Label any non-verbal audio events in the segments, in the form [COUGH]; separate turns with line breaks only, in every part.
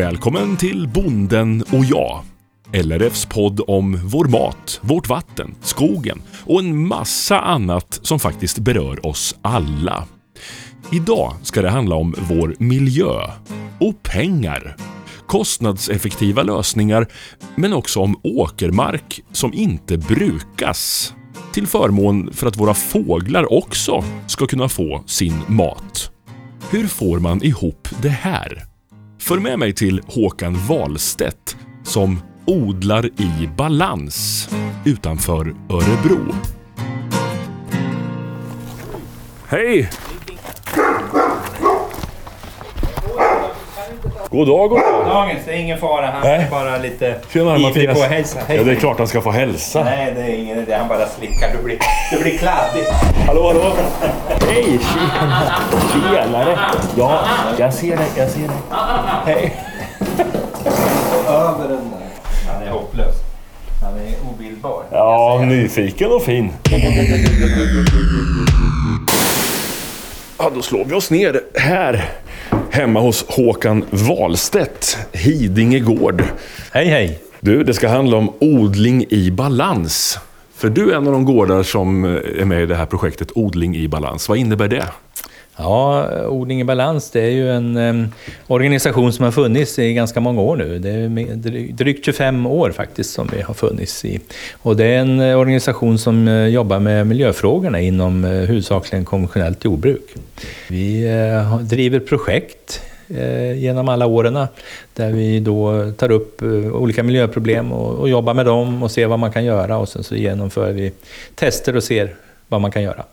Välkommen till Bonden och jag. LRFs podd om vår mat, vårt vatten, skogen och en massa annat som faktiskt berör oss alla. Idag ska det handla om vår miljö och pengar. Kostnadseffektiva lösningar, men också om åkermark som inte brukas. Till förmån för att våra fåglar också ska kunna få sin mat. Hur får man ihop det här? Följ med mig till Håkan Wahlstedt som odlar i balans utanför Örebro. Hej! God dag, god dag.
Dagens, det är ingen fara. Han
Nej.
är bara lite
Tjena Mattias.
på hälsa. Hej.
Ja, det är klart han ska få hälsa.
Nej, det är ingen idé. Han bara slickar. Du blir, du blir kladdig.
Hallå, hallå! Hej! Tjena! Tjenare! Ja, jag ser dig, jag ser dig. Hej!
Över den där. Han är hopplös. Han är obildbar.
Ja, nyfiken och fin. Ja, då slår vi oss ner här hemma hos Håkan Wahlstedt, Hidinge gård.
Hej, hej.
Du, det ska handla om odling i balans. För du är en av de gårdar som eh, är med i det här projektet Odling i balans. Vad innebär det?
Ja, Odling i balans det är ju en em, organisation som har funnits i ganska många år nu. Det är drygt 25 år faktiskt som vi har funnits i. Och det är en eh, organisation som eh, jobbar med miljöfrågorna inom eh, huvudsakligen konventionellt jordbruk. Vi eh, driver projekt Eh, genom alla åren eh, där vi då tar upp eh, olika miljöproblem och, och jobbar med dem och ser vad man kan göra och sen så genomför vi tester och ser vad man kan göra.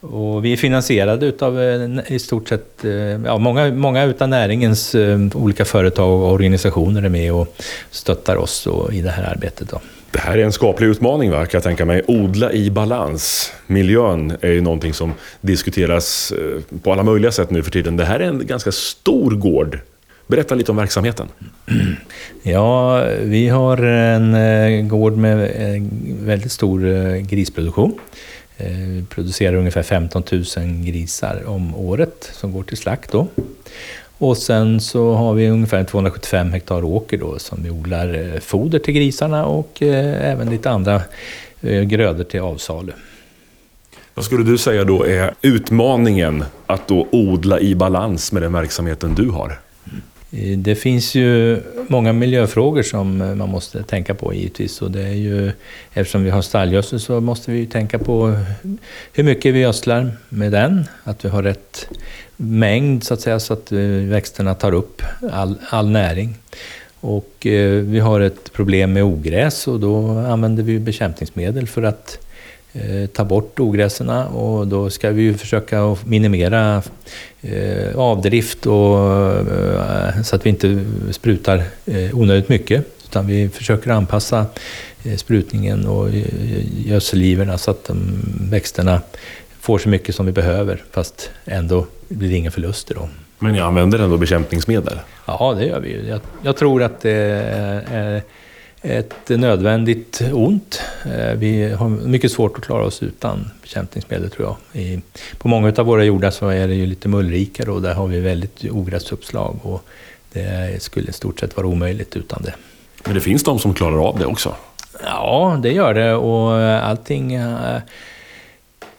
Och vi är finansierade utav i stort sett, ja, många, många utav näringens olika företag och organisationer är med och stöttar oss i det här arbetet. Då.
Det här är en skaplig utmaning, va? kan jag tänka mig. Odla i balans. Miljön är ju någonting som diskuteras eh, på alla möjliga sätt nu för tiden. Det här är en ganska stor gård. Berätta lite om verksamheten. [CLEARS THROAT]
Ja, vi har en eh, gård med eh, väldigt stor grisproduktion. Vi producerar ungefär 15 000 grisar om året som går till slakt. Då. Och sen så har vi ungefär 275 hektar åker då som vi odlar eh, foder till grisarna och eh, även lite andra eh, grödor till avsalu.
Vad skulle du säga då är utmaningen att då odla i balans med den verksamheten du har?
Eh, det finns ju många miljöfrågor som eh, man måste tänka på givetvis. Och det är ju, eftersom vi har stallgödsel så måste vi ju tänka på hur mycket vi gödslar med den. Att vi har rätt mängd så att säga så att eh, växterna tar upp all, all näring. Och eh, vi har ett problem med ogräs och då använder vi bekämpningsmedel för att eh, ta bort ogräserna och då ska vi ju försöka minimera eh, avdrift och, eh, så att vi inte sprutar eh, onödigt mycket. Utan vi försöker anpassa eh, sprutningen och eh, gödselgivorna så att växterna får så mycket som vi behöver fast ändå blir det inga förluster. Då.
Men jag använder ändå bekämpningsmedel.
Ja, det gör vi jag tror att det är ett nödvändigt ont. Eh, Vi har mycket svårt att klara oss utan bekämpningsmedel tror jag. I, på många av våra jordar så är det ju lite mullrikare och där har vi väldigt ogräsuppslag och det skulle i stort sett vara omöjligt utan det.
Men det finns de som klarar av det också.
Ja, det gör det och allting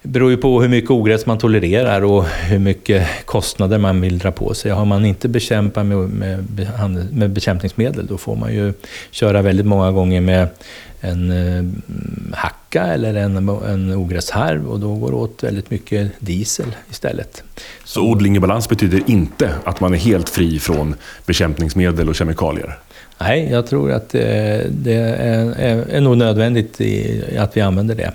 eh, beror ju på hur mycket ogräs man tolererar och hur mycket kostnader man vill dra på sig. Har man inte bekämpat med, med, med bekämpningsmedel då får man ju köra väldigt många gånger med en eh, hacka eller en, en ogräshärv och då går det åt väldigt mycket diesel istället.
Så odling i balans betyder inte att man är helt fri från bekämpningsmedel och kemikalier.
Nej, jag tror att det, det är, är, är nog nödvändigt att vi använder det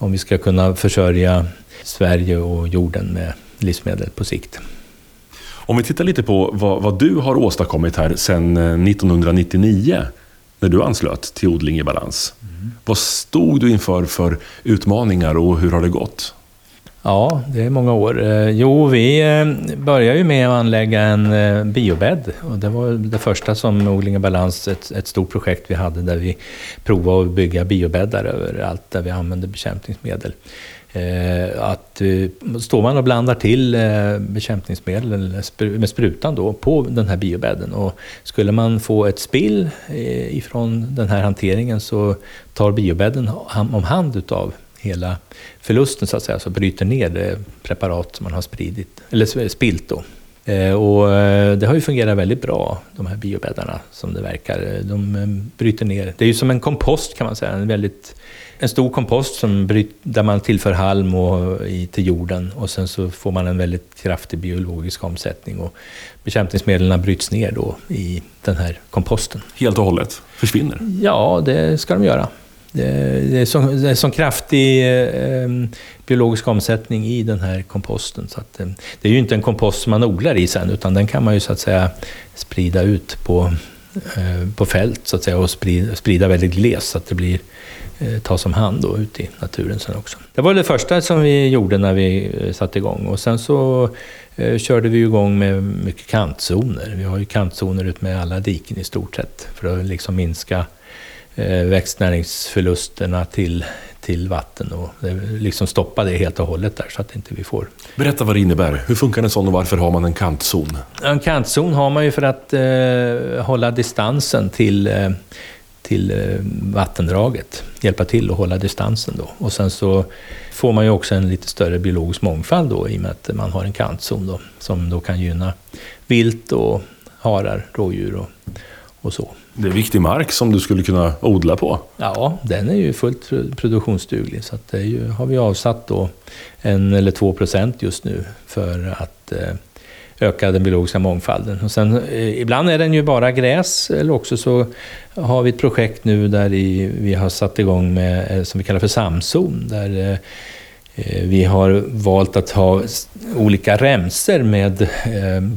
om vi ska kunna försörja Sverige och jorden med livsmedel på sikt.
Om vi tittar lite på vad, vad du har åstadkommit här sedan eh, 1999 när du anslöt till odling i balans. Vad stod du inför för utmaningar och hur har det gått?
Ja, det är många år. Eh, jo, vi eh, började ju med att anlägga en eh, biobädd. Och det var det första som Odling och balans, ett, ett stort projekt vi hade där vi provade att bygga biobäddar överallt där vi använde bekämpningsmedel. Att står man och blandar till bekämpningsmedel med sprutan då på den här biobädden och skulle man få ett spill ifrån den här hanteringen så tar biobädden om hand utav hela förlusten så att säga, så bryter ner det preparat som man har spridit, eller spilt då. Och det har ju fungerat väldigt bra, de här biobäddarna, som det verkar. De bryter ner. Det är ju som en kompost kan man säga, en väldigt en stor kompost som bryt, där man tillför halm och, i, till jorden och sen så får man en väldigt kraftig biologisk omsättning och bekämpningsmedlen bryts ner då i den här komposten.
Helt och hållet? Försvinner?
Ja, det ska de göra. Det, är sån, det är sån kraftig eh, biologisk omsättning i den här komposten. Så att, eh, det är ju inte en kompost som man odlar i sen, utan den kan man ju så att säga sprida ut på, eh, på fält så att säga, och sprida, sprida väldigt glest så att det blir eh, tas om hand då, ute i naturen sen också. Det var det första som vi gjorde när vi eh, satte igång och sen så eh, körde vi igång med mycket kantzoner. Vi har ju kantzoner ut med alla diken i stort sett för att liksom minska eh, växtnäringsförlusterna till, till vatten och liksom stoppa det helt och hållet där så att inte vi får...
Berätta vad det innebär. Hur funkar en sån och varför har man en kantzon?
En kantzon har man ju för att eh, hålla distansen till eh, till eh, vattendraget. Hjälpa till att hålla distansen då. Och sen så får man ju också en lite större biologisk mångfald då i och med att man har en kantzon då, som då kan gynna vilt och harar, rådjur och, och så.
Det är viktig mark som du skulle kunna odla på.
Ja, den är ju fullt produktionsduglig. Så att det ju, har vi avsatt då en eller två procent just nu för att eh, öka den biologiska mångfalden. Och sen, eh, ibland är den ju bara gräs, eller också så har vi ett projekt nu där vi har satt igång med, eh, som vi kallar för samzon, där vi har valt att ha olika remser med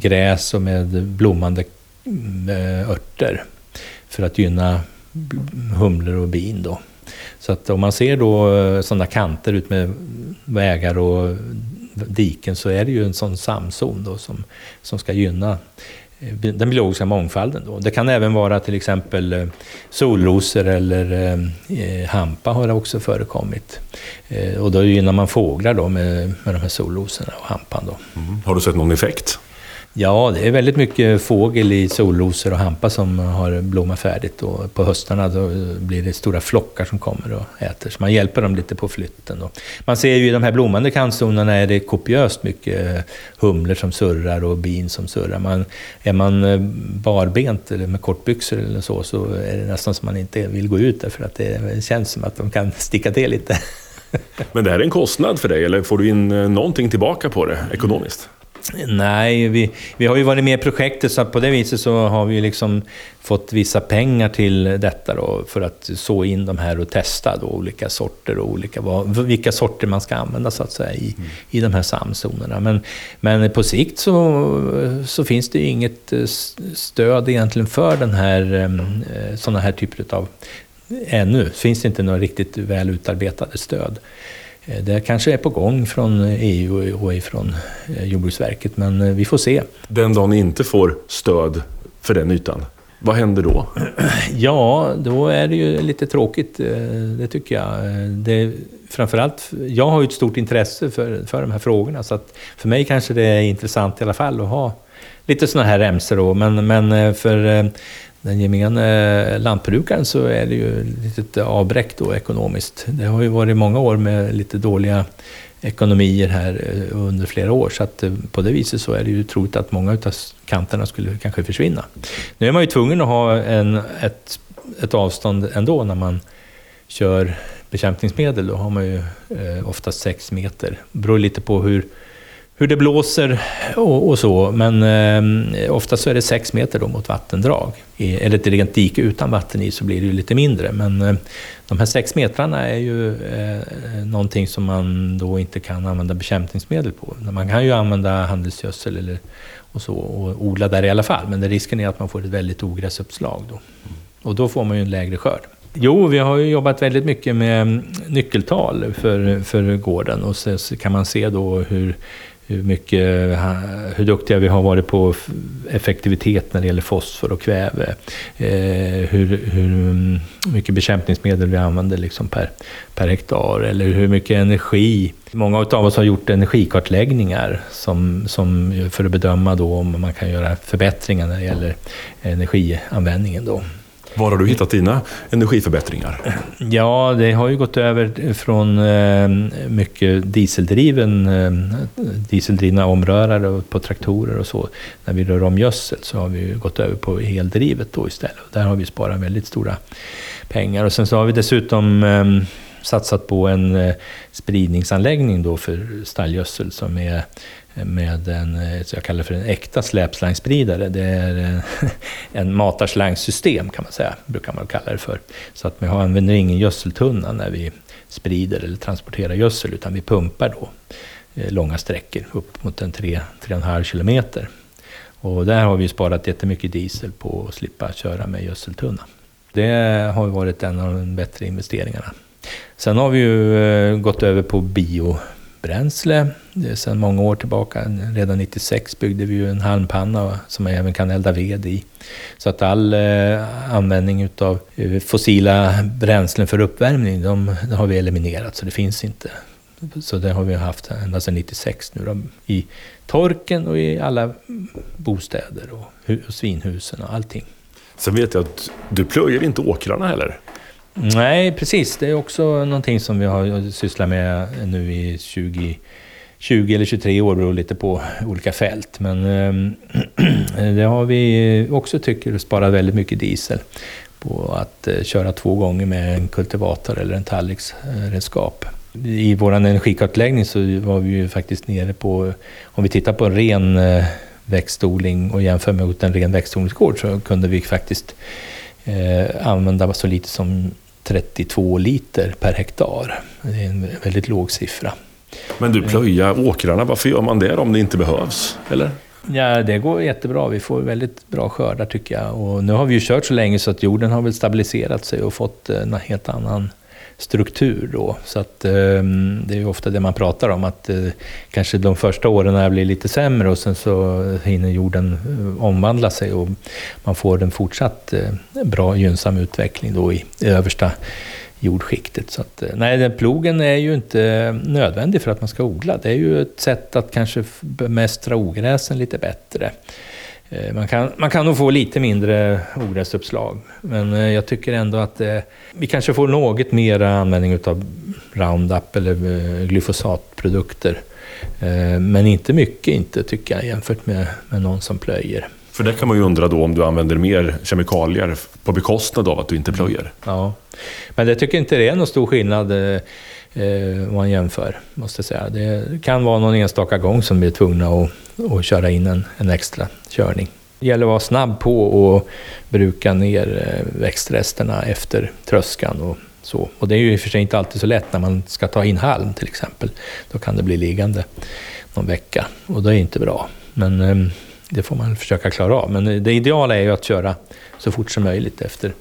gräs och med blommande mm, örter för att gynna humlor och bin. Då. Så att om man ser då eh, sådana kanter ut med vägar och diken så är det ju en sån samzon då som, som ska gynna eh, den biologiska mångfalden. Då. Det kan även vara till exempel eh, solrosor eller eh, hampa har det också förekommit. Eh, och då gynnar man fåglar då med, med de här solrosorna och hampan. Då.
Mm. Har du sett någon effekt?
Ja, det är väldigt mycket fågel i solrosor och hampa som har blommat färdigt. Och på höstarna då blir det stora flockar som kommer och äter. Så man hjälper dem lite på flytten. Och man ser ju i de här blommande kantzonerna är det kopiöst mycket humlor som surrar och bin som surrar. Man, är man eh, barbent eller med kortbyxor eller så, så är det nästan som man inte vill gå ut där för att det känns som att de kan sticka till lite.
Men det här är en kostnad för dig, eller får du in eh, någonting tillbaka på det ekonomiskt?
Nej, vi, vi har ju varit med i projektet så på det viset så har vi liksom fått vissa pengar till detta då för att så in de här och testa då olika sorter och olika, vilka sorter man ska använda så att säga i, mm. i de här samzonerna. Men, men på sikt så, så finns det inget eh, stöd egentligen för den här, ehm, eh, sådana här typer av Ännu finns det inte några riktigt väl utarbetade stöd. Eh, det kanske är på gång från EU och från eh, Jordbruksverket, men eh, vi får se.
Den dagen ni inte får stöd för den ytan, vad händer då? [CLEARS THROAT]
Ja, då är det ju lite tråkigt, det tycker jag. Det, framförallt, jag har ju ett stort intresse för, för de här frågorna, så att för mig kanske det är intressant i alla fall att ha lite sådana här remsor då, men, men för den gemene eh, lantbrukaren så är det ju ett litet avbräck då ekonomiskt. Det har ju varit många år med lite dåliga ekonomier här eh, under flera år, så att eh, på det viset så är det ju troligt att många av kanterna skulle kanske försvinna. Nu är man ju tvungen att ha en, ett, ett avstånd ändå när man kör bekämpningsmedel. Då har man ju eh, oftast sex meter. Det beror lite på hur hur det blåser och, och så. Men eh, ofta så är det sex meter då mot vattendrag. I, eller ett rent dike utan vatten i så blir det ju lite mindre. Men eh, de här sex metrarna är ju eh, någonting som man då inte kan använda bekämpningsmedel på. Man kan ju använda handelsgödsel eller, och så och odla där i alla fall. Men risken är att man får ett väldigt ogräsuppslag då. Och då får man ju en lägre skörd. Jo, vi har ju jobbat väldigt mycket med nyckeltal för, för gården och så kan man se då hur hur, mycket, hur duktiga vi har varit på effektivitet när det gäller fosfor och kväve. Eh, hur, hur mm, mycket bekämpningsmedel vi använder liksom per, per hektar eller hur mycket energi. Många av oss har gjort energikartläggningar som, som för att bedöma då om man kan göra förbättringar när det gäller energianvändningen. Då.
Var har du hittat dina energiförbättringar?
Ja, det har ju gått över från eh, mycket dieseldriven, eh, dieseldrivna omrörare på traktorer och så. När vi rör om gödsel så har vi gått över på eldrivet då istället. Där har vi sparat väldigt stora pengar. Och sen så har vi dessutom eh, satsat på en eh, spridningsanläggning då för stallgödsel som är med en, eh, så jag kallar för en äkta släpslangspridare. Det är en, eh, [LAUGHS] en matarslangsystem kan man säga, brukar man kalla det för. Så att vi använder ingen gödseltunna när vi sprider eller transporterar gödsel, utan vi pumpar då eh, långa sträckor, upp mot en 3-3,5 kilometer. Och där har vi sparat jättemycket diesel på att slippa köra med gödseltunna. Det har varit en av de bättre investeringarna. Sen har vi ju gått över på biobränsle. Sedan många år tillbaka, redan 96 byggde vi ju en halmpanna som man även kan elda ved i. Så att all eh, användning av eh, fossila bränslen för uppvärmning, de, de, har vi eliminerat så det finns inte. Så det har vi haft ända sedan 96 nu då, i torken och i alla bostäder och, och svinhusen och allting.
Sen vet jag att du plöjer inte åkrarna heller.
Nej, precis. Det är också någonting som vi har sysslat med nu i 20, 20 eller 23 år, beror lite på olika fält. Men eh, [CLEARS THROAT] det har vi också tycker sparar väldigt mycket diesel på att eh, köra två gånger med en kultivator eller en tallriksredskap. I vår energikartläggning så var vi ju faktiskt nere på, om vi tittar på en ren eh, växtodling och jämför med en ren växtodlingsgård så kunde vi faktiskt eh, använda så lite som 32 liter per hektar. Det är en väldigt låg siffra.
Men du, plöja åkrarna, varför gör man det om det inte behövs? Eller?
Ja, det går jättebra. Vi får väldigt bra skördar tycker jag. Och nu har vi ju kört så länge så att jorden har väl stabiliserat sig och fått eh, en helt annan struktur då. Så att, eh, det är ju ofta det man pratar om, att eh, kanske de första åren blir lite sämre och sen så hinner jorden eh, omvandla sig och man får en fortsatt eh, bra gynnsam utveckling då i, i översta jordskiktet. Så att, eh, nej, nej, plogen är ju inte nödvändig för att man ska odla. Det är ju ett sätt att kanske bemästra ogräsen lite bättre. Eh, man kan, man kan nog få lite mindre ogräsuppslag, men eh, jag tycker ändå att eh, vi kanske får något mer användning av Roundup eller glyfosatprodukter. Men inte mycket inte, tycker jag, jämfört med, med någon som plöjer.
För det kan man ju undra då om du använder mer kemikalier på bekostnad av att du inte plöjer.
Ja, men det tycker inte det är någon stor skillnad eh, om man jämför, måste jag säga. Det kan vara någon enstaka gång som vi är tvungna att, att köra in en, en extra körning. Det gäller att vara snabb på och bruka ner eh, växtresterna efter tröskan och så. Och det är ju i och för sig inte alltid så lätt när man ska ta in halm till exempel. Då kan det bli liggande någon vecka och det är inte bra. Men eh, det får man försöka klara av. Men det ideala är ju att köra så fort som möjligt efter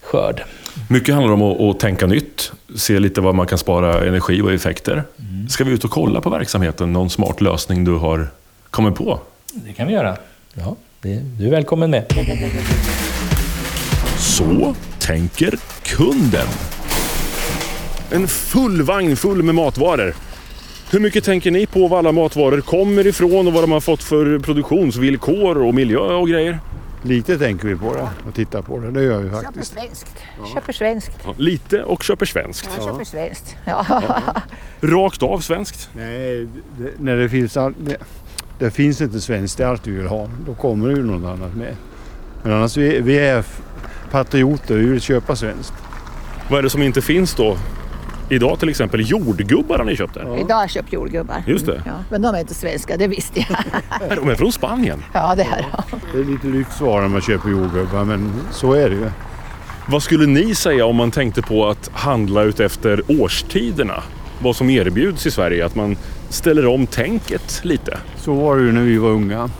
skörd.
Mycket handlar om att, att, tänka nytt, se lite vad man kan spara energi och effekter. Mm. Ska vi ut och kolla på verksamheten? Någon smart lösning du har kommit på?
Det kan vi göra. Ja, det, du är välkommen med.
Så tänker kunden. En full vagn full med matvaror. Hur mycket tänker ni på var alla matvaror kommer ifrån och vad de har fått för produktionsvillkor och miljö och grejer?
Lite tänker vi på det och tittar på det. Det gör vi faktiskt.
Köper svenskt. Ja. Köper svenskt.
Ja, lite och köper svenskt.
Ja, köper svenskt. Ja.
Rakt av svenskt?
Nej, det, när det finns... Det, det finns inte svenskt, det är allt vi vill ha. Då kommer det ju något annat med. Men annars vi, vi är patrioter, vi vill köpa svenskt.
Vad är det som inte finns då? Idag till exempel jordgubbar har ni köpt där.
Ja. Idag har jag köpt jordgubbar.
Just det.
Ja, men de är inte svenska, det visste jag. [LAUGHS]
de är från Spanien?
Ja, det är de.
Det är lite lyxvara när man köper jordgubbar, men så är det ju.
Vad skulle ni säga om man tänkte på att handla ut efter årstiderna? Vad som erbjuds i Sverige, att man ställer om tänket lite?
Så var det ju när vi var unga.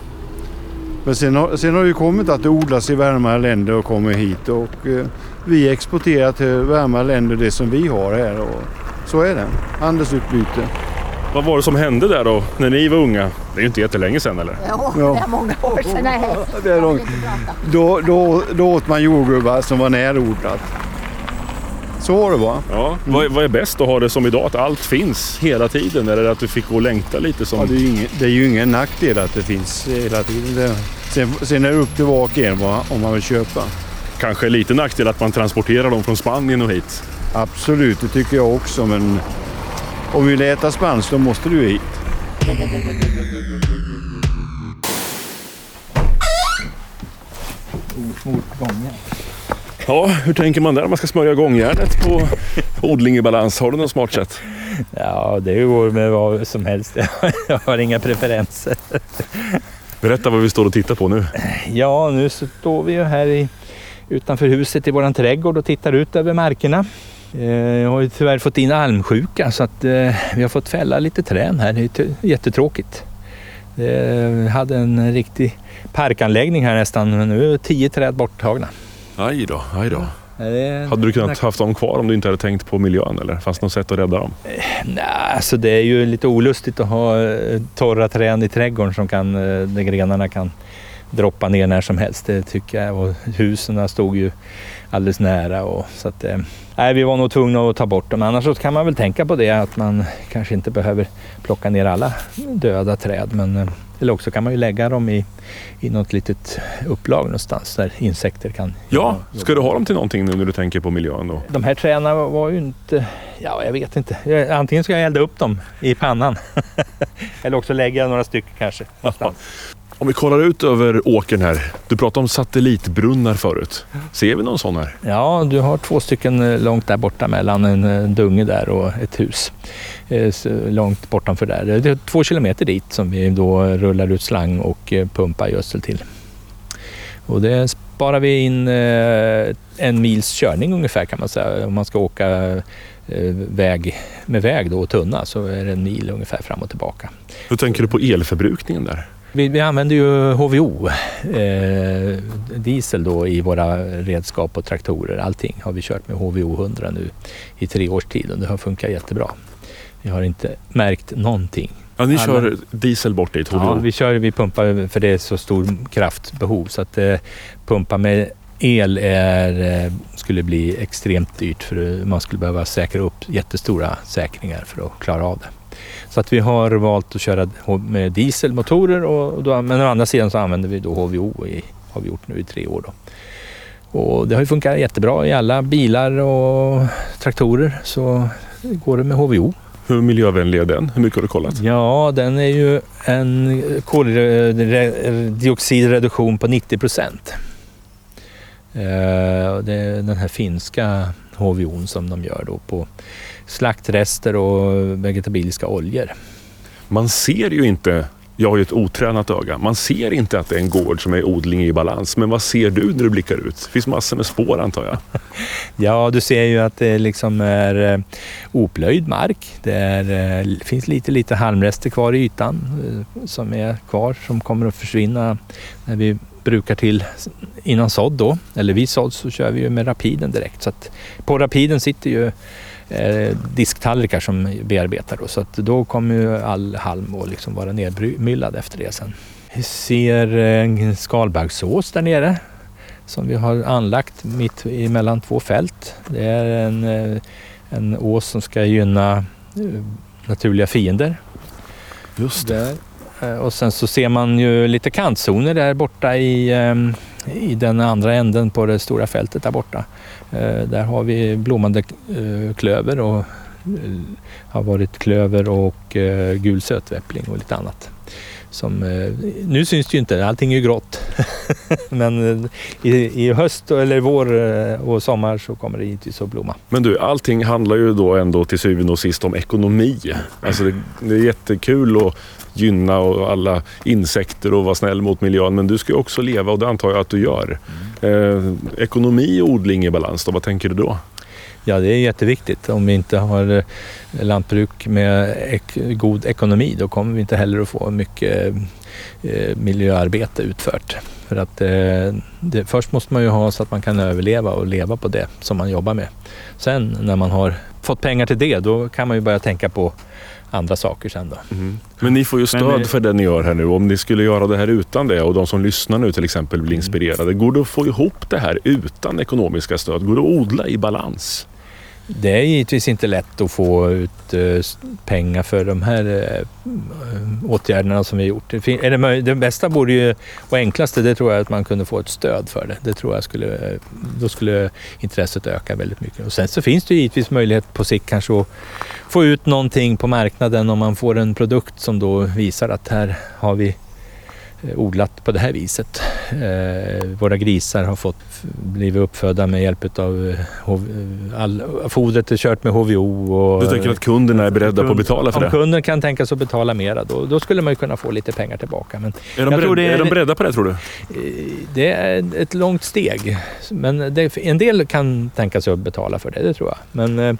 Men sen har, sen har det ju kommit att det odlas i varmare länder och kommer hit och eh, vi exporterar till varmare länder det som vi har här. Och så är det. Handelsutbyte.
Vad var det som hände där då, när ni var unga? Det är ju inte jättelänge sedan eller?
Ja, det är många år sedan. Nej,
Det är långt. Då, då, då åt man jordgubbar som var närodlat. Så var det va?
Ja. Vad, är- vad är bäst att ha det som idag? Att allt finns hela tiden? Eller att du fick gå och längta lite som...
Ja, det, är ju ingen, det är ju ingen nackdel att det finns hela tiden. Det, sen, sen är det upp till var och en vad, om man vill köpa.
Kanske lite nackdel att man transporterar dem från Spanien och hit.
Absolut, det tycker jag också. Men om vi vill äta spanskt då måste du hit.
Ja, hur tänker man där man ska smörja gångjärnet på odling i balans? Har du något smart sätt?
Ja, det går med vad som helst. [LAUGHS] Jag har inga preferenser.
Berätta vad vi står och tittar på nu.
Ja, nu står vi ju här i, utanför huset i våran trädgård och tittar ut över markerna. Eh, Jag har ju tyvärr fått in almsjuka så att eh, vi har fått fälla lite träd här. Det är jättetråkigt. Vi hade en riktig parkanläggning här nästan men nu är tio träd borttagna.
Aj då, aj då. Hade du kunnat haft dem kvar om du inte hade tänkt på miljön eller? Fanns det något sätt att rädda dem?
Nej, alltså det är ju lite olustigt att ha eh, torra träd i trädgården som kan, eh, där grenarna kan droppa ner när som helst. Det tycker jag. Och husen stod ju alldeles nära. Och, så att, eh, nej, vi var nog tvungna att ta bort dem. Annars så kan man väl tänka på det att man kanske inte behöver plocka ner alla döda träd. Men, eh, eller också kan man ju lägga dem i, i något litet upplag någonstans där insekter kan
Ja, ska du ha dem till någonting nu när du tänker på miljön då?
de här träden var- ju inte, ja jag vet inte. Antingen ska jag elda upp dem i pannan. [LAUGHS] Eller också lägga några stycken kanske. någonstans.
Om vi kollar ut över åkern här. Du pratade om satellitbrunnar förut. Ser vi någon sån här?
Ja, du har två stycken eh, långt där borta mellan en eh, dunge där och ett hus. Eh, Långt bortanför där. Det är två kilometer dit som vi då rullar ut slang och pumpar gödsel till. Och det sparar vi in en mils körning ungefär kan man säga. Om man ska åka väg, med väg då och tunna så är det en mil ungefär fram och tillbaka.
Hur tänker du på elförbrukningen där?
Vi, vi använder ju HVO, eh, diesel då i våra redskap och traktorer. Allting har vi kört med HVO 100 nu i tre års tid och det har funkat jättebra. Vi har inte märkt någonting.
Ja, ni
Alla.
kör diesel bort dit, HVO.
Ja, vi kör, vi pumpar för det är så stor kraftbehov så att eh, pumpa med el är, eh, skulle bli extremt dyrt för man skulle behöva säkra upp jättestora säkringar för att klara av det. Så att vi har valt att köra med dieselmotorer och då, men å andra sidan så använder vi då HVO i, har vi gjort nu i tre år. Då. Och det har ju funkat jättebra i alla bilar och traktorer så går det med HVO.
Hur miljövänlig är den? Hur mycket har du kollat?
Ja, den är ju en koldioxidreduktion på 90 procent. Det är den här finska HVOn som de gör då på slaktrester och vegetabiliska oljor.
Man ser ju inte, jag har ju ett otränat öga, man ser inte att det är en gård som är odling i balans. Men vad ser du när du blickar ut? Det finns massor med spår antar jag. [LAUGHS]
Ja, du ser ju att det liksom är eh, oplöjd mark. Det är, eh, finns lite, lite halmrester kvar i ytan eh, som är kvar som kommer att försvinna när vi brukar till innan sådd då. Eller vid sådd så kör vi ju med rapiden direkt. Så att på rapiden sitter ju eh, disktallrikar som bearbetar då. Så att då kommer ju all halm att liksom vara nedmyllad efter det sen. Vi ser en skalbaggsås där nere som vi har anlagt mitt emellan två fält. Det är en, eh, en ås som ska gynna eh, naturliga fiender.
Just
Där. Eh, Och sen så ser man ju lite kantzoner där borta i, ehm, i den andra änden på det stora fältet där borta. Eh, där har vi blommande eh, klöver och eh, har varit klöver och gul sötäppling och lite annat. Som, nu syns det ju inte, allting är ju grått. [LAUGHS] Men i, i höst eller vår och sommar så kommer det givetvis att blomma.
Men du, allting handlar ju då ändå till syvende och sist om ekonomi. Alltså det, det är jättekul att gynna och alla insekter och vara snäll mot miljön. Men du ska ju också leva och det antar jag att du gör. Eh, ekonomi och odling i balans då, vad tänker du då?
Ja, det är jätteviktigt. Om vi inte har eh, lantbruk med ek- god ekonomi då kommer vi inte heller att få mycket eh, miljöarbete utfört. För att eh, det, först måste man ju ha så att man kan överleva och leva på det som man jobbar med. Sen när man har fått pengar till det, då kan man ju börja tänka på andra saker sen då.
Mm. Men ni får ju stöd
Men,
för det ni gör här nu. Om ni skulle göra det här utan det och de som lyssnar nu till exempel blir inspirerade. Går det att få ihop det här utan ekonomiska stöd? Går det att odla i balans?
Det är givetvis inte lätt att få ut eh, pengar för de här eh, eh, åtgärderna som vi har gjort. Det, bästa borde ju, och enklaste, det tror jag att man kunde få ett stöd för det. Det tror jag skulle, då skulle intresset öka väldigt mycket. Och sen så finns det givetvis möjlighet på sikt kanske att få ut någonting på marknaden om man får en produkt som då visar att här har vi odlat på det här viset. Eh, våra grisar har fått blivit uppfödda med hjälp av all, fodret är kört med HVO. Och,
Du tänker att kunderna är beredda på att betala för
om
det?
kunden kan tänka sig att betala mera då, då skulle man ju kunna få lite pengar tillbaka. Men
Är de, beredda,
det är-
de beredda på det tror du?
eh, det är ett långt steg. Men det, en del kan tänka sig att betala för det, det tror jag. Men eh,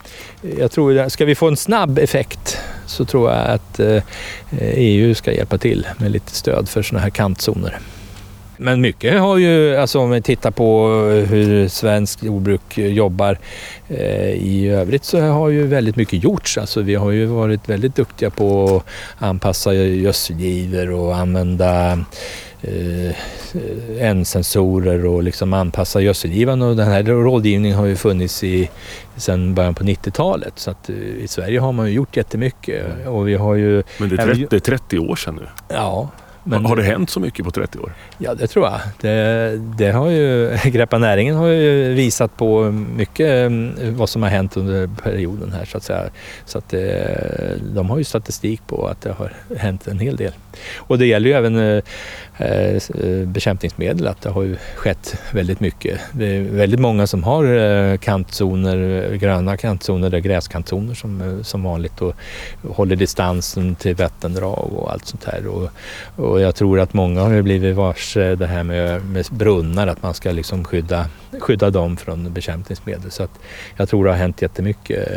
jag tror att ska vi få en snabb effekt så tror jag att eh, EU ska hjälpa till med lite stöd för sådana här kantzoner. Men mycket har ju, alltså om vi tittar på hur svensk jordbruk jobbar eh, i övrigt så har ju väldigt mycket gjorts. Alltså vi har ju varit väldigt duktiga på att anpassa gödselgivor och använda eh, N-sensorer och liksom anpassa gödselgivan och den här rådgivningen har ju funnits i, sedan början på 90-talet. Så att eh, i Sverige har man ju gjort jättemycket och vi har ju,
Men det är
Ja, men
30, det är 30 år sedan nu.
ja men,
Har det hänt så mycket på 30 år?
Ja, det tror jag. Det, det har ju, [LAUGHS] Greppa näringen har ju visat på mycket eh, vad som har hänt under perioden här så att säga. Så att det, de har ju statistik på att det har hänt en hel del. Och det gäller ju även eh, eh, eh, bekämpningsmedel, att det har ju skett väldigt mycket. Det är väldigt många som har kantzoner, gröna kantzoner, eller gräskantzoner som, som vanligt och håller distansen till vattendrag och allt sånt här. Och, och jag tror att många har ju blivit varse det här med, med brunnar, att man ska liksom skydda, skydda dem från bekämpningsmedel. Så att jag tror det har hänt jättemycket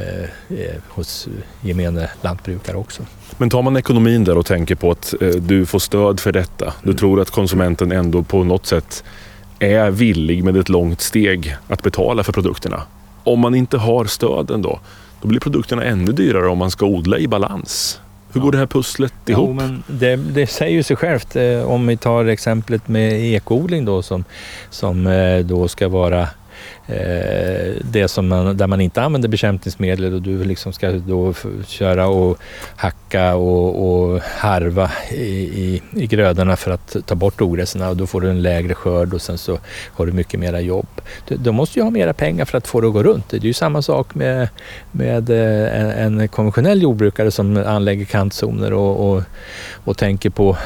eh, hos gemene lantbrukare också.
Men tar man ekonomin där och tänker på att eh, du får stöd för detta. Du
Mm.
tror att konsumenten ändå på något sätt är villig med ett långt steg att betala för produkterna. Om man inte har stöden då, då blir produkterna ännu dyrare om man ska odla i balans. Hur går det här pusslet ihop?
Men det, det säger sig självt. Eh, om vi tar exemplet med ekoodling då som, som eh, då ska vara eh, det som man, där man inte använder bekämpningsmedel och du liksom ska då köra och hacka och, och harva i, i, i grödorna för att ta bort ogräsen och då får du en lägre skörd och sen så har du mycket mera jobb. De måste ju ha mera pengar för att få det att gå runt. Det är ju samma sak med, med eh, en, en konventionell jordbrukare som anlägger kantzoner och, och, och tänker på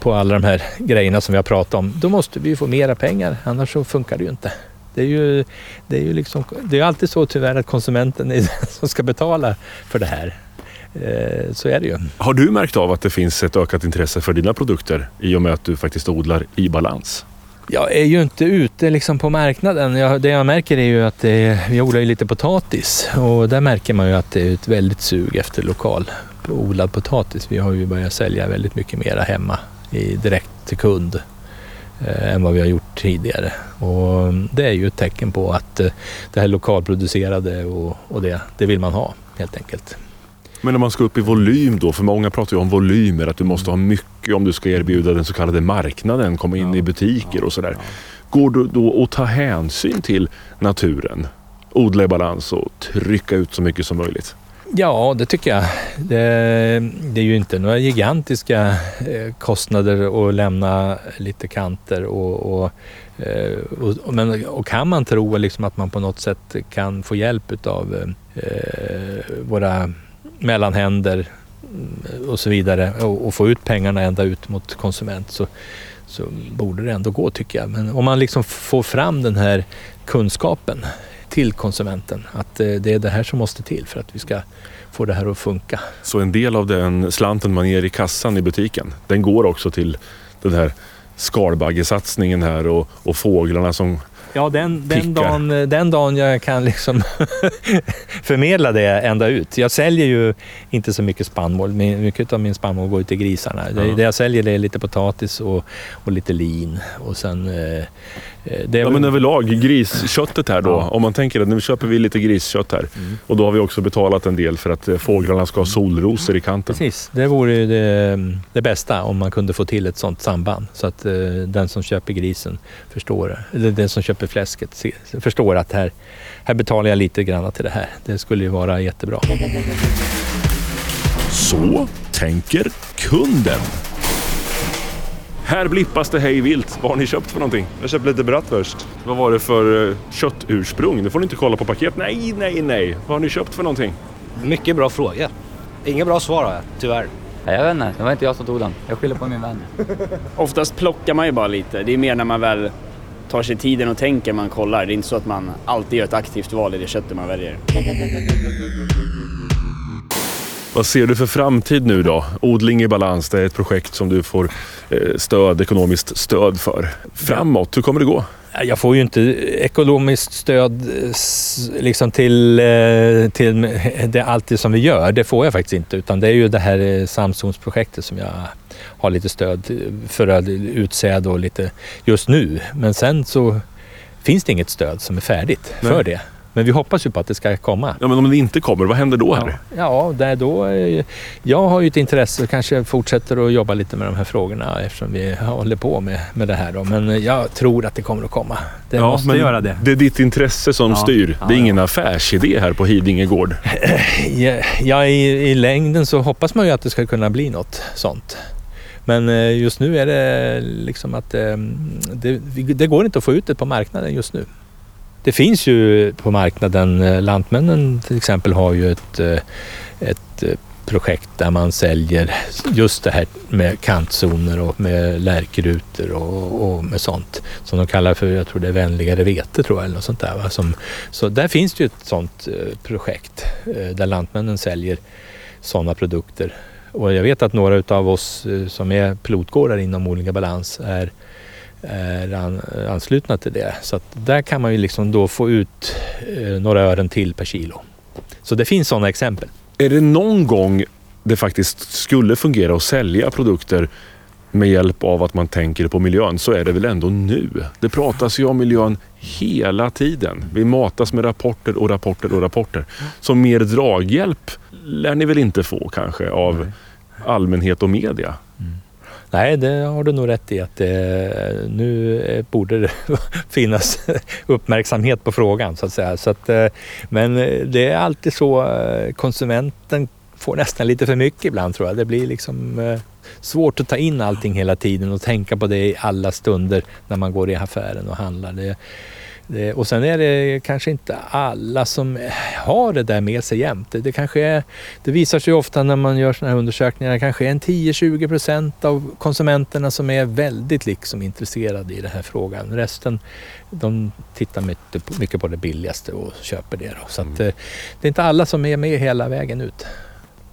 på alla de här grejerna som vi har pratat om, då måste vi ju få mera pengar, annars så funkar det ju inte. Det är ju, det är ju liksom, det är alltid så tyvärr att konsumenten är den som ska betala för det här. Eh, Så är det ju.
Har du märkt av att det finns ett ökat intresse för dina produkter i och med att du faktiskt odlar i balans?
Jag är ju inte ute liksom på marknaden. Jag, det jag märker är ju att det, vi odlar ju lite potatis och där märker man ju att det är ett väldigt sug efter lokal odlad potatis. Vi har ju börjat sälja väldigt mycket mera hemma i, direkt till kund än vad vi har gjort tidigare. Och det är ju ett tecken på att eh, det här lokalproducerade och, och det, det vill man ha helt enkelt.
Men om man ska upp i volym då, för många pratar ju om volymer, att du måste ha mycket om du ska erbjuda den så kallade marknaden, komma in i butiker och sådär. Går det då att ta hänsyn till naturen, odla i balans och trycka ut så mycket som möjligt?
Ja, det tycker jag. Det, det är ju inte några gigantiska eh, kostnader att lämna lite kanter och, eh, och, och, men, och kan man tro liksom att man på något sätt kan få hjälp av eh, våra mellanhänder mm, och så vidare och, och få ut pengarna ända ut mot konsument så, så borde det ändå gå tycker jag. Men om man liksom får fram den här kunskapen till konsumenten att eh, det är det här som måste till för att vi ska få det här att funka.
Så en del av den slanten man ger i kassan i butiken, den går också till den här skalbaggesatsningen här och, och fåglarna som...
Ja, den, den,
Pickar.
dagen, den dagen jag kan liksom [LAUGHS] förmedla det ända ut. Jag säljer ju inte så mycket spannmål. Mycket av min spannmål går till grisarna. Det,
Ja.
det jag säljer det är lite potatis och, och lite lin och sen eh, Eh, Det är
Ja, men överlag, grisköttet här då.
Ja.
Om man tänker att nu köper vi lite griskött här. Och då har vi också betalat en del för att eh, fåglarna ska ha solrosor i kanten.
Precis, det vore ju det, det bästa om man kunde få till ett sådant samband. Så att eh, den som köper grisen förstår, eller den som köper fläsket se- förstår att här, här betalar jag lite grann till det här. Det skulle ju vara jättebra.
Så tänker kunden. Här blippas det hej vilt. Vad har ni köpt för någonting?
Jag köpte lite bratwurst.
Vad var det för eh, köttursprung? Nu får ni inte kolla på paket. Nej, nej, nej. Vad har ni köpt för någonting?
Mycket bra fråga. Inga bra svar har jag, tyvärr.
Nej, Jag vet inte, det var inte jag som tog den. Jag skyller på min vän. [LAUGHS]
Oftast plockar man ju bara lite. Det är mer när man väl tar sig tiden och tänker man kollar. Det är inte så att man alltid gör ett aktivt val i det köttet man väljer.
Vad ser du för framtid nu då? Odling i balans, det är ett projekt som du får eh, stöd, ekonomiskt stöd för. Framåt, hur kommer det gå?
Jag får ju inte ekonomiskt stöd eh, liksom till, eh, till [LAUGHS] det, allt det som vi gör. Det får jag faktiskt inte. Utan det är ju det här eh, Samsungsprojektet som jag har lite stöd för att utsäde och lite just nu. Men sen så finns det inget stöd som är färdigt
Nej.
för det. Men vi hoppas ju på att det ska komma.
Ja, men om det inte kommer, vad händer då här?
Ja, där då, eh, jag har ju ett intresse och kanske fortsätter att jobba lite med de här frågorna eftersom vi håller på med, med det här. Då. Men jag tror att det kommer att komma. Det
Ja,
måste
men
göra det.
Det är ditt intresse som
Ja,
styr.
ja,
det är
ja.
ingen affärsidé här på Hidinge gård.
Ja, ja i, i längden så hoppas man ju att det ska kunna bli något sånt. Men eh, just nu är det liksom att eh, det, det går inte att få ut det på marknaden just nu. Det finns ju på marknaden, eh, Lantmännen till exempel har ju ett, eh, ett eh, projekt där man säljer just det här med kantzoner och med lärkrutor och, och med sånt. Som de kallar för, jag tror det är vänligare vete tror jag, eller något sånt där. Va? Som, så där finns det ju ett sånt projekt där Lantmännen säljer sådana produkter. Och jag vet att några utav oss som är pilotgårdar inom olika balans är, an, anslutna till det. Så att där kan man ju liksom då få ut eh, några ören till per kilo. Så det finns sådana exempel.
Är det någon gång det faktiskt skulle fungera att sälja produkter med hjälp av att man tänker på miljön så är det väl ändå nu. Det pratas ju om miljön hela tiden. Vi matas med rapporter och rapporter och rapporter. Så mer draghjälp lär ni väl inte få kanske av allmänhet och media?
Nej, det har du nog rätt i att det, nu eh, borde det [LAUGHS] finnas uppmärksamhet på frågan så att säga. Så att, eh, men det är alltid så, konsumenten får nästan lite för mycket ibland tror jag. Det blir liksom svårt att ta in allting hela tiden och tänka på det i alla stunder när man går i affären och handlar. Det, det, och sen är det kanske inte alla som har det där med sig jämt. Det, det, kanske är, det visar sig ofta när man gör sådana här undersökningar, det kanske är en 10-20 procent av konsumenterna som är väldigt liksom intresserade i den här frågan. Resten de tittar mycket på, mycket på det billigaste och köper det. Då. Så att, eh, det är inte alla som är med hela vägen ut.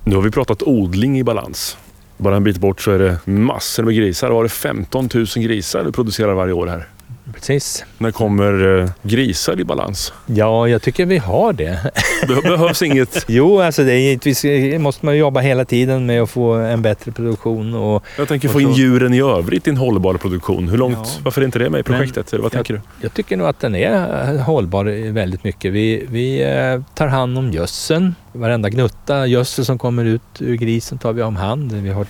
Nu har vi pratat odling i balans. Bara en bit bort så är det massor med grisar. Var det 15 000 grisar du producerar varje år här?
Precis.
När kommer eh, grisar i balans?
Ja, jag tycker vi har det.
Be- behövs inget... [LAUGHS]
Jo, alltså det är givetvis måste man jobba hela tiden med att få en bättre produktion. Och
Jag tänker
Och
få in
så-
djuren i övrigt i en hållbar produktion. Hur långt,
Ja.
varför är inte det med i projektet? Eller vad tänker du?
jag tycker nog att den är eh, hållbar väldigt mycket. Vi, vi eh, tar hand om gödseln. Varenda gnutta gödsel som kommer ut ur grisen tar vi om hand. Vi har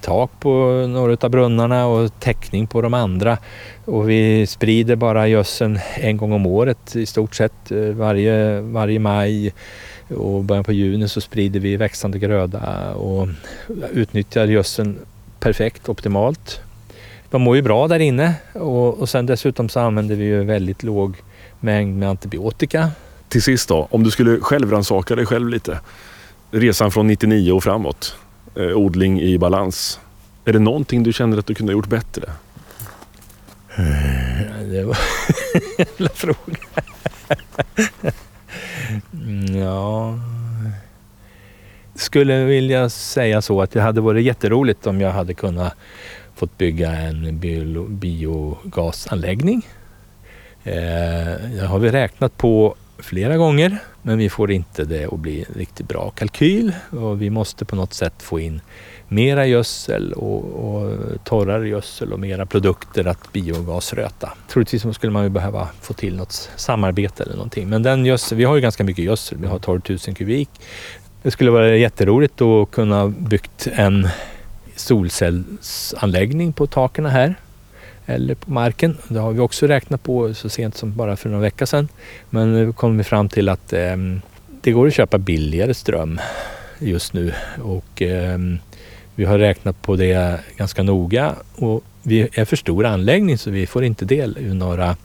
tak på några av brunnarna och täckning på de andra. Och vi sprider bara gödseln en gång om året i stort sett. Eh, varje, varje maj och början på juni så sprider vi växande gröda och utnyttjar gödseln perfekt, optimalt. De mår ju bra där inne och, och sen dessutom så använder vi ju väldigt låg mängd med antibiotika.
Till sist då, om du skulle självrannsaka dig själv lite. Resan från 99 och framåt. Eh, odling i balans. Är det någonting du känner att du kunde ha gjort bättre?
Eh, [LAUGHS] det var en jävla fråga. Mm, ja... Skulle vilja säga så att det hade varit jätteroligt om jag hade kunnat fått bygga en bio, biogasanläggning. Eh, det jag har vi räknat på flera gånger. Men vi får inte det att bli en riktigt bra kalkyl och vi måste på något sätt få in mera gödsel och, och torrare gödsel och mera produkter att biogasröta. Troligtvis skulle man ju behöva få till något samarbete eller någonting. Men den gödsel, vi har ju ganska mycket gödsel, vi har 12 000 kubik. Det skulle vara jätteroligt att kunna byggt en solcellsanläggning på taken här eller på marken. Det har vi också räknat på så sent som bara för några veckor sedan. Men nu kom vi fram till att eh, det går att köpa billigare ström just nu och eh, vi har räknat på det ganska noga och vi är för stor anläggning så vi får inte del av några,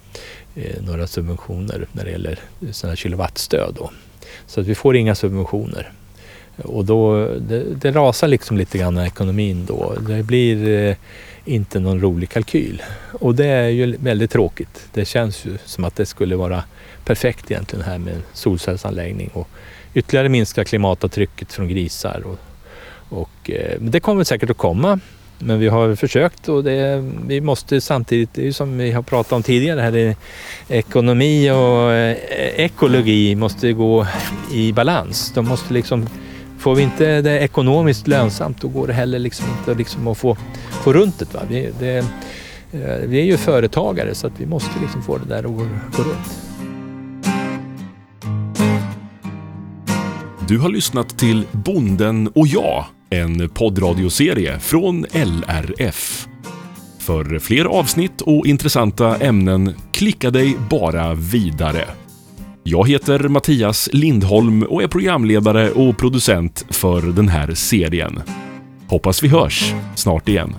eh, några subventioner när det gäller sådana kilowattstöd. Då. Så att vi får inga subventioner. Och då, det, det rasar liksom lite grann ekonomin då. Det blir eh, inte någon rolig kalkyl. Och det är ju väldigt tråkigt. Det känns ju som att det skulle vara perfekt egentligen här med solcellsanläggning och ytterligare minska klimatavtrycket från grisar. Och, och, eh, det kommer säkert att komma. Men vi har försökt och det, vi måste samtidigt, det är ju som vi har pratat om tidigare här, ekonomi och eh, ekologi måste gå i balans. De måste liksom Får vi inte det ekonomiskt lönsamt då går det heller liksom inte liksom att få, få runt det. Va? Vi, det, eh, vi är ju företagare så att vi måste liksom få det där att gå, gå runt.
Du har lyssnat till Bonden och jag, en poddradioserie från LRF. För fler avsnitt och intressanta ämnen, klicka dig bara vidare. Jag heter Mattias Lindholm och är programledare och producent för den här serien. Hoppas vi hörs snart igen.